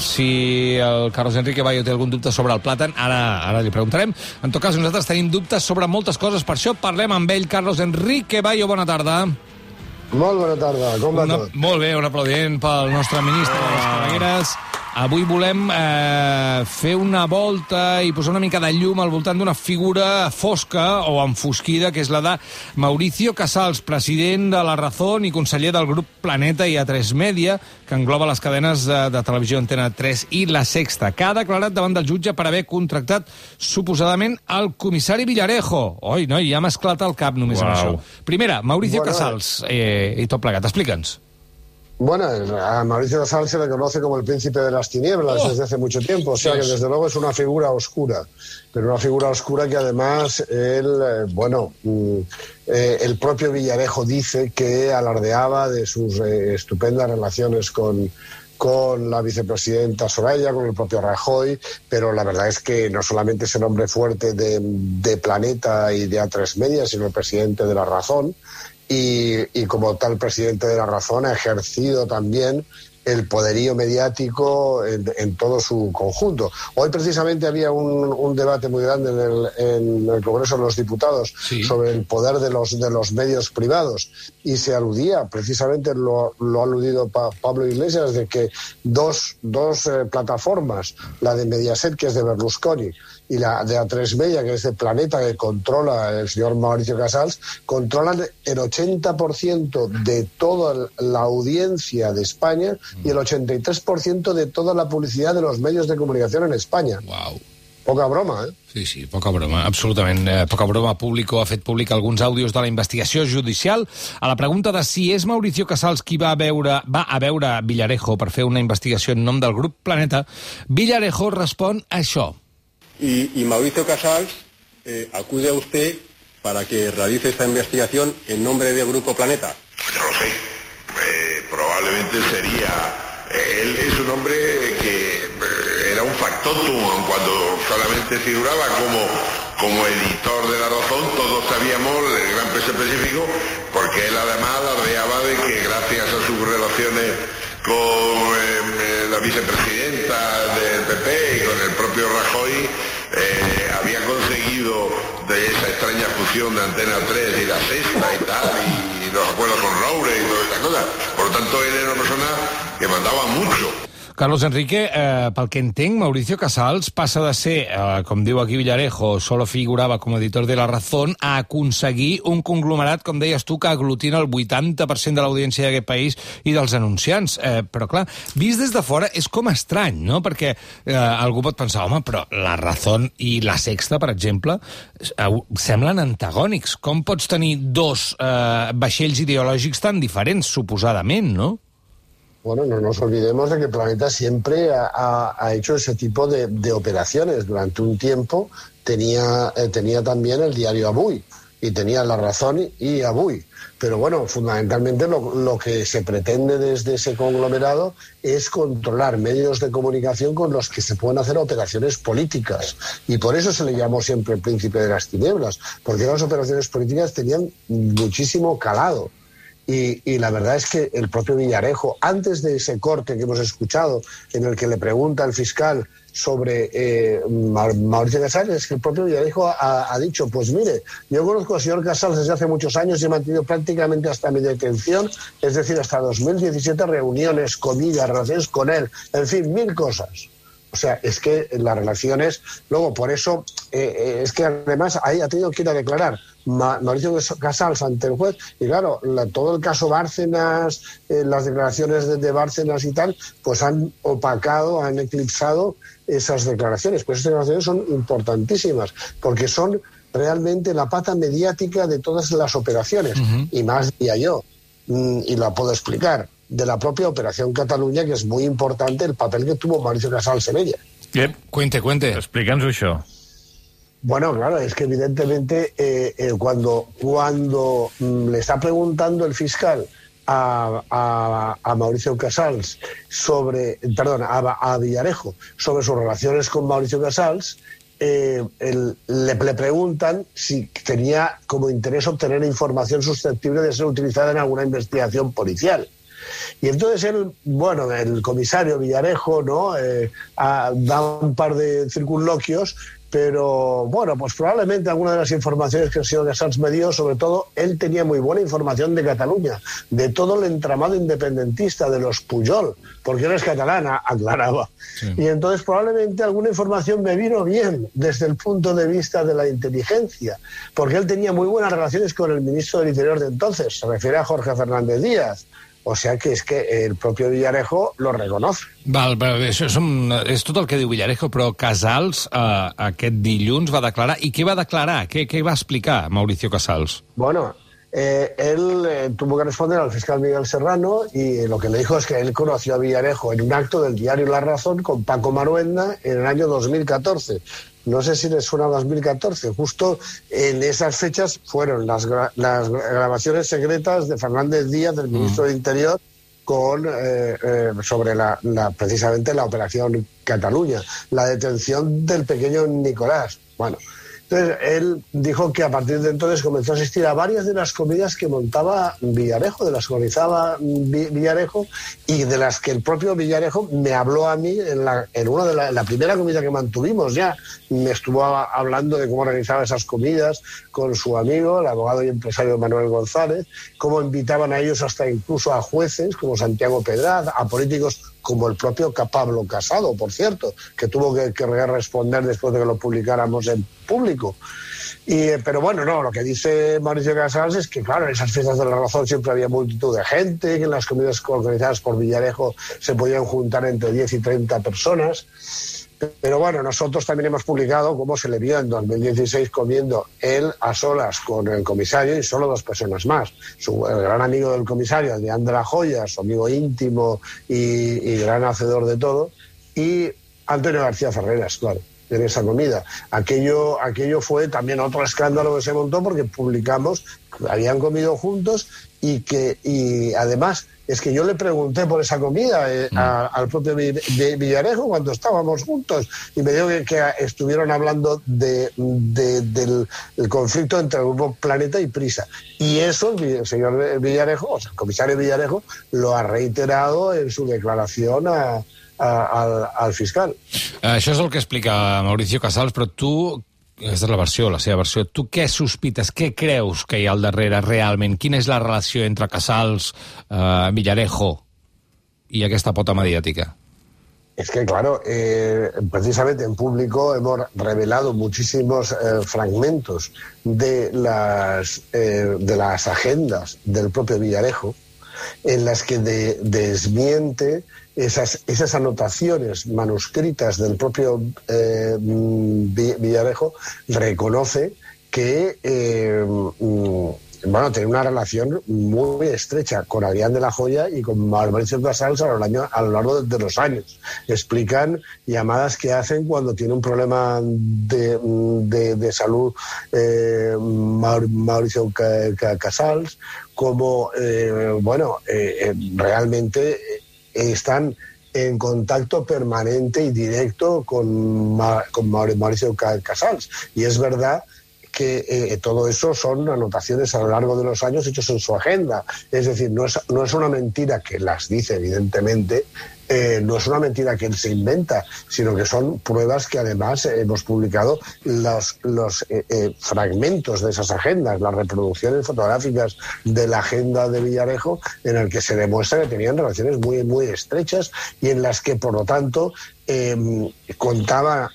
si el Carlos Enrique Bayo té algun dubte sobre el plàtan, ara, ara li preguntarem. En tot cas, nosaltres tenim dubtes sobre moltes coses, per això parlem amb ell. Carlos Enrique Bayo, bona tarda. Molt bona tarda, com va una, tot? Molt bé, un aplaudiment pel nostre ministre de les Clavegueres. Avui volem eh, fer una volta i posar una mica de llum al voltant d'una figura fosca o enfosquida, que és la de Mauricio Casals, president de La Razón i conseller del grup Planeta i A3 Media, que engloba les cadenes de, de televisió Antena 3 i La Sexta, que ha declarat davant del jutge per haver contractat suposadament el comissari Villarejo. Oi, no, ja m'ha esclatat el cap només amb Uau. això. Primera, Mauricio Bueno, Casals eh, i tot plegat. Explica'ns. Bueno, a Mauricio Casals se le conoce como el príncipe de las tinieblas Oh. desde hace mucho tiempo, o sea que desde luego es una figura oscura, pero una figura oscura que además él, eh, bueno, mm, eh, el propio Villarejo dice que alardeaba de sus eh, estupendas relaciones con con la vicepresidenta Soraya, con el propio Rajoy, pero la verdad es que no solamente es el hombre fuerte de, de Planeta y de A3 Media, sino el presidente de La Razón, y, y como tal presidente de la razón ha ejercido también el poderío mediático en, en todo su conjunto. Hoy precisamente había un, un debate muy grande en el, en el Congreso de los Diputados Sí. sobre el poder de los, de los medios privados y se aludía, precisamente lo, lo ha aludido Pa- Pablo Iglesias, de que dos, dos eh, plataformas, la de Mediaset, que es de Berlusconi, y la de A3 Media, que es de Planeta, que controla el señor Mauricio Casals, controlan el 80% de toda la audiencia de España y el 83% de toda la publicidad de los medios de comunicación en España. Uau. Poca broma, ¿eh? Sí, sí, poca broma, absolutament. Eh, poca broma. Público ha fet públic alguns àudios de la investigació judicial. A la pregunta de si és Mauricio Casals qui va a veure, va a veure Villarejo per fer una investigació en nom del grup Planeta, Villarejo respon això. Y, Mauricio Casals eh, acude a usted para que realice esta investigación en nombre del Grupo Planeta. No lo sé. Eh, probablemente sería. eh, Él es un hombre que era un factotum cuando solamente figuraba como, como editor de La Razón. Todos sabíamos el gran peso específico porque él además alardeaba de que gracias a sus relaciones con la vicepresidenta del PP y con el propio Rajoy eh, había conseguido de esa extraña fusión de Antena 3 y la sexta y tal, y, los acuerdos con Roure y todas estas cosas. Por lo tanto, él era una persona que mandaba mucho. Carlos Enrique, eh, pel que entenc, Mauricio Casals passa de ser, eh, com diu aquí Villarejo, solo figurava com a editor de La Razón, a aconseguir un conglomerat, com deies tu, que aglutina el 80% de l'audiència d'aquest país i dels anunciants. Eh, però, clar, vist des de fora és com estrany, no? Perquè eh, algú pot pensar, home, però La Razón i La Sexta, per exemple, eh, semblen antagònics. Com pots tenir dos eh, vaixells ideològics tan diferents, suposadament, no? Bueno, no nos olvidemos de que Planeta siempre ha, hecho ese tipo de, de operaciones. Durante un tiempo tenía, eh, tenía también el diario Abuy y tenía La Razón y Abuy. Pero bueno, fundamentalmente lo, lo que se pretende desde ese conglomerado es controlar medios de comunicación con los que se pueden hacer operaciones políticas. Y por eso se le llamó siempre el príncipe de las tinieblas, porque las operaciones políticas tenían muchísimo calado. Y, y la verdad es que el propio Villarejo, antes de ese corte que hemos escuchado, en el que le pregunta el fiscal sobre eh, Ma- Mauricio Casals, es que el propio Villarejo ha, ha dicho, pues mire, yo conozco al señor Casals desde hace muchos años y he mantenido prácticamente hasta mi detención, es decir, hasta 2017 reuniones, comidas, relaciones con él, en fin, mil cosas. O sea, es que las relaciones, luego por eso, eh, eh, es que además ahí ha tenido que ir a declarar Ma- Mauricio Casals ante el juez, y claro, la- todo el caso Bárcenas, eh, las declaraciones de, de Bárcenas y tal, pues han opacado, han eclipsado esas declaraciones. Pues esas declaraciones son importantísimas, porque son realmente la pata mediática de todas las operaciones, y más diría yo, mm, y la puedo explicar, de la propia Operación Cataluña, que es muy importante el papel que tuvo Mauricio Casals en ella. Ep, Cuente, cuente. explica'ns-ho, això. Bueno, claro, es que evidentemente eh, eh, cuando, cuando mm, le está preguntando el fiscal a, a- a Mauricio Casals sobre, perdón, a, a Villarejo sobre sus relaciones con Mauricio Casals, eh, le, le preguntan si tenía como interés obtener información susceptible de ser utilizada en alguna investigación policial. Y entonces él, bueno, el comisario Villarejo, ¿no? Eh, da un par de circunloquios pero bueno, pues probablemente alguna de las informaciones que el señor Casals me dio, sobre todo, él tenía muy buena información de Cataluña, de todo el entramado independentista, de los Puyol, porque él es catalana, aclaraba. Y entonces probablemente alguna información me vino bien desde el punto de vista de la inteligencia, porque él tenía muy buenas relaciones con el ministro del Interior de entonces, se refiere a Jorge Fernández Díaz. O sea que és que el propi Villarejo lo reconoce. Val, però això és, un, és tot el que diu Villarejo, però Casals eh, aquest dilluns va declarar. I què va declarar? Què, què va explicar Mauricio Casals? Bueno, eh, él eh, tuvo que responder al fiscal Miguel Serrano y lo que le dijo es que él conoció a Villarejo en un acto del diario La Razón con Paco Maruenda en el año 2014 no sé si les suena 2014, justo en esas fechas fueron las, las grabaciones secretas de Fernández Díaz, del ministro de Interior, con eh, eh, sobre la, precisamente la operación Cataluña, la detención del pequeño Nicolás. Bueno, entonces, él dijo que a partir de entonces comenzó a asistir a varias de las comidas que montaba Villarejo, de las que organizaba Villarejo y de las que el propio Villarejo me habló a mí en, la, en una de la, la primera comida que mantuvimos ya. Me estuvo hablando de cómo organizaba esas comidas con su amigo, el abogado y empresario Manuel González, cómo invitaban a ellos hasta incluso a jueces como Santiago Pedraz, a políticos como el propio Pablo Casado, por cierto, que tuvo que, responder después de que lo publicáramos en público. Y, eh, pero bueno, no, lo que dice Mauricio Casals es que, claro, en esas fiestas de la razón siempre había multitud de gente, que en las comidas organizadas por Villarejo se podían juntar entre 10 y 30 personas. Pero bueno, nosotros también hemos publicado cómo se le vio en 2016 comiendo él a solas con el comisario y solo dos personas más. Su, el gran amigo del comisario, de la Joya, su amigo íntimo y, y gran hacedor de todo, y Antonio García Ferreras, claro en esa comida. Aquello, aquello fue también otro escándalo que se montó porque publicamos que habían comido juntos y que y además es que yo le pregunté por esa comida eh, mm. al propio Villarejo cuando estábamos juntos y me dijo que, estuvieron hablando de, del conflicto entre el grupo Planeta y Prisa. Y eso el señor Villarejo, o sea, el comisario Villarejo, lo ha reiterado en su declaración a, al, al fiscal. Això és el que explica Mauricio Casals, però tu aquesta és la versió, la seva versió. Tu què sospites, què creus que hi ha al darrere realment? Quina és la relació entre Casals, eh, Villarejo y aquesta pota mediática? Es que, claro, eh, precisamente en público hemos revelado muchísimos eh, fragmentos de las, eh, de las agendas del propio Villarejo, en las que de, desmiente esas, esas anotaciones manuscritas del propio eh, Villarejo, reconoce que eh, mm, bueno, tiene una relación muy estrecha con Adrián de la Joya y con Mauricio Casals a lo, a lo largo de, los años. Explican llamadas que hacen cuando tiene un problema de, de, salud eh, Mauricio Casals, como, eh, bueno, eh, realmente están en contacto permanente y directo con, con Mauricio Casals. Y es verdad que eh, todo eso son anotaciones a lo largo de los años hechos en su agenda. Es decir, no es, no es una mentira que las dice, evidentemente, eh, no es una mentira que él se inventa, sino que son pruebas que además hemos publicado los, los eh, eh, fragmentos de esas agendas, las reproducciones fotográficas de la agenda de Villarejo, en el que se demuestra que tenían relaciones muy, muy estrechas y en las que, por lo tanto, em, contaba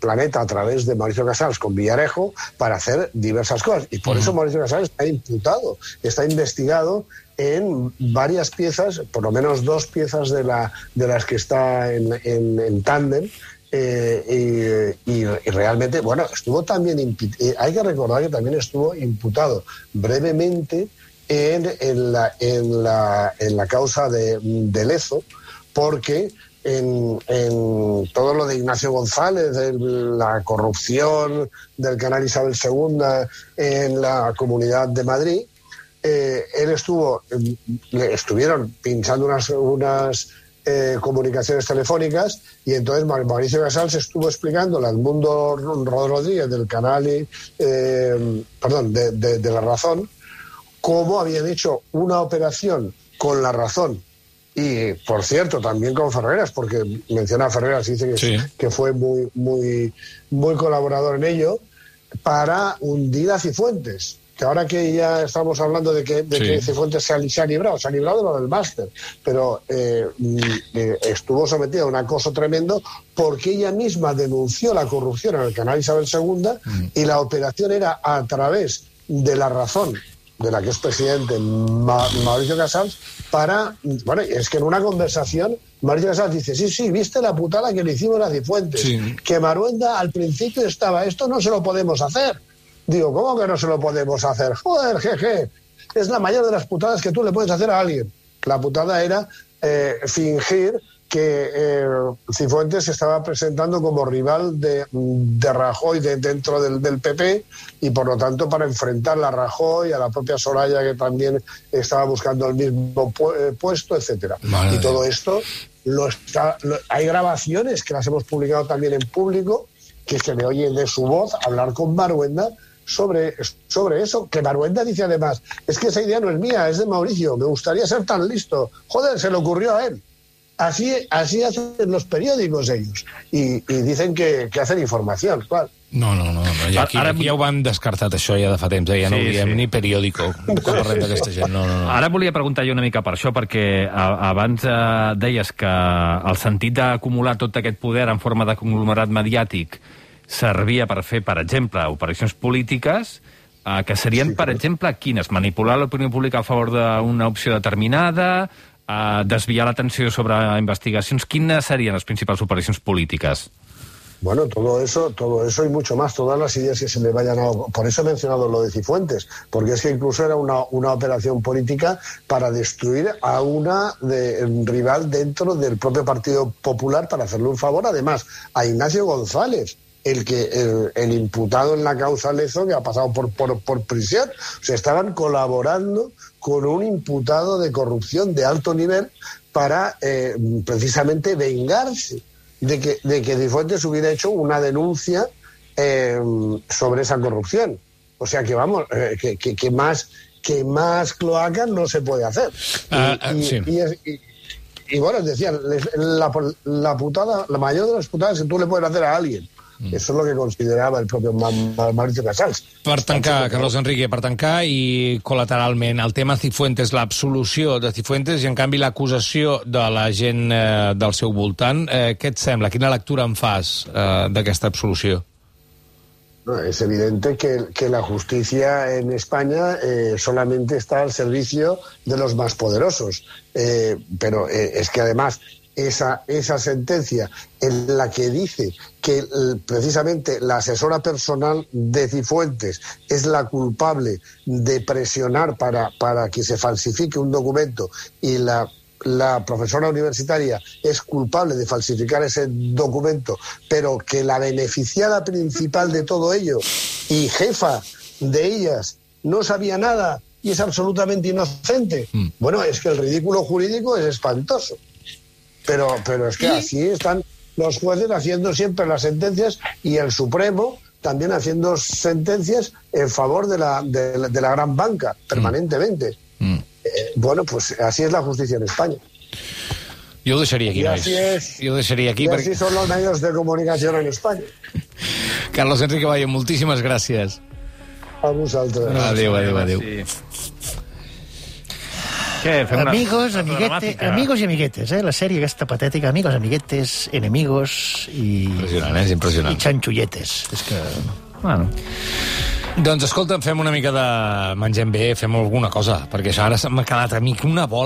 Planeta a través de Mauricio Casals con Villarejo para hacer diversas cosas. Y por eso Mauricio Casals está imputado, está investigado en varias piezas, por lo menos dos piezas de, la, de las que está en, en, tándem, eh, y, realmente, bueno, estuvo también, eh, hay que recordar que también estuvo imputado brevemente en, en, la, en, la, en la causa de, de Lezo, porque en, en, todo lo de Ignacio González, de la corrupción del canal Isabel II en la Comunidad de Madrid, eh, él estuvo, le estuvieron pinchando unas, unas eh, comunicaciones telefónicas y entonces Mauricio Casals estuvo explicándole al mundo Rodríguez del canal, eh, perdón, de, La Razón, cómo habían hecho una operación con la razón. Y, por cierto, también con Ferreras, porque menciona a Ferreras y dice que, Sí. que fue muy, muy, muy colaborador en ello, para hundir a Cifuentes. Que ahora que ya estamos hablando de que, de Sí. que Cifuentes se ha, se ha librado, se ha librado de lo del máster, pero eh, mm, eh, estuvo sometida a un acoso tremendo porque ella misma denunció la corrupción en el canal Isabel II y la operación era a través de la razón de la que es presidente Ma- Mauricio Casals para, bueno, es que en una conversación Mauricio Casals dice, sí, sí, viste la putada que le hicimos a Cifuentes, Sí. que Maruenda al principio estaba, esto no se lo podemos hacer. Digo, ¿cómo que no se lo podemos hacer? Joder, jeje, es la mayor de las putadas que tú le puedes hacer a alguien. La putada era eh, fingir que eh, Cifuentes se estaba presentando como rival de, de Rajoy de- dentro del, del PP y por lo tanto para enfrentar a Rajoy, a la propia Soraya que también estaba buscando el mismo pu- eh, puesto, etcétera. Y todo esto lo está, lo- hay grabaciones que las hemos publicado también en público que se le oye de su voz hablar con Maruenda sobre, sobre eso, que Maruenda dice además, es que esa idea no es mía, es de Mauricio, me gustaría ser tan listo. Joder, se le ocurrió a él. Así, así hacen los periódicos ellos. Y, y dicen que, que hacen información, claro. No, no, no, no. Ja, aquí, Ara- aquí ja ho han descartat, això, ja de fa temps. Eh? Ja no Sí, diem sí. ni periòdico, com parlem d'aquesta gent. No, no, no. Ara volia preguntar jo una mica per això, perquè abans eh, deies que el sentit d'acumular tot aquest poder en forma de conglomerat mediàtic servia per fer, per exemple, operacions polítiques, eh, que serien, per exemple, quines? Manipular l'opinió pública a favor d'una opció determinada, eh, desviar l'atenció sobre investigacions. Quines serien les principals operacions polítiques? Bueno, todo eso, todo eso y mucho más, todas las ideas que se le vayan a... Por eso he mencionado lo de Cifuentes, porque es que incluso era una, una operación política para destruir a una de- rival dentro del propio Partido Popular para hacerle un favor, además, a Ignacio González, el que el, el imputado en la causa Lezo que ha pasado por, por, por prisión. O sea, estaban colaborando con un imputado de corrupción de alto nivel para eh, precisamente vengarse de que, de que Cifuentes hubiera hecho una denuncia eh, sobre esa corrupción. O sea que vamos, eh, que, que- que más que más cloaca no se puede hacer. Y, Ah, ah, y- sí. y es- y- y bueno, decía, la, la putada, la mayor de las putadas que tú le puedes hacer a alguien. Mm. Eso es lo que consideraba el Ma- Mauricio Casals. Per tancar, Carlos Enrique, per tancar i col·lateralment, el tema Cifuentes, l'absolució de Cifuentes i, en canvi, l'acusació de la gent eh, del seu voltant, eh, què et sembla? Quina lectura en fas eh, d'aquesta absolució? No, es evidente que, que la justicia en España eh, solamente está al servicio de los más poderosos. Eh, pero eh, es que además esa, esa sentencia en la que dice que eh, precisamente la asesora personal de Cifuentes es la culpable de presionar para, para que se falsifique un documento y la la profesora universitaria es culpable de falsificar ese documento, pero que la beneficiada principal de todo ello y jefa de ellas no sabía nada y es absolutamente inocente. Mm. Bueno, es que el ridículo jurídico es espantoso. Pero, pero es que así están los jueces haciendo siempre las sentencias y el Supremo también haciendo sentencias en favor de la, de la, de la gran banca permanentemente. Mm. Eh, bueno, pues así es la justicia en España. Jo ho deixaria aquí, és. Jo ho deixaria aquí y así son los medios de comunicación en España. Carlos Enrique Valle, moltíssimes gràcies. A vosaltres. Adéu, adéu, adéu. Sí. Què, fem una... Amigos, una amiguete, amigos y amiguetes, eh? La sèrie aquesta patètica, amigos, amiguetes, enemigos i, Impressionant, eh? És i impressionant. xanxulletes. És que... Bueno, Doncs escolta, fem una mica de... Mengem bé, fem alguna cosa, perquè això ara m'ha quedat a mi una bola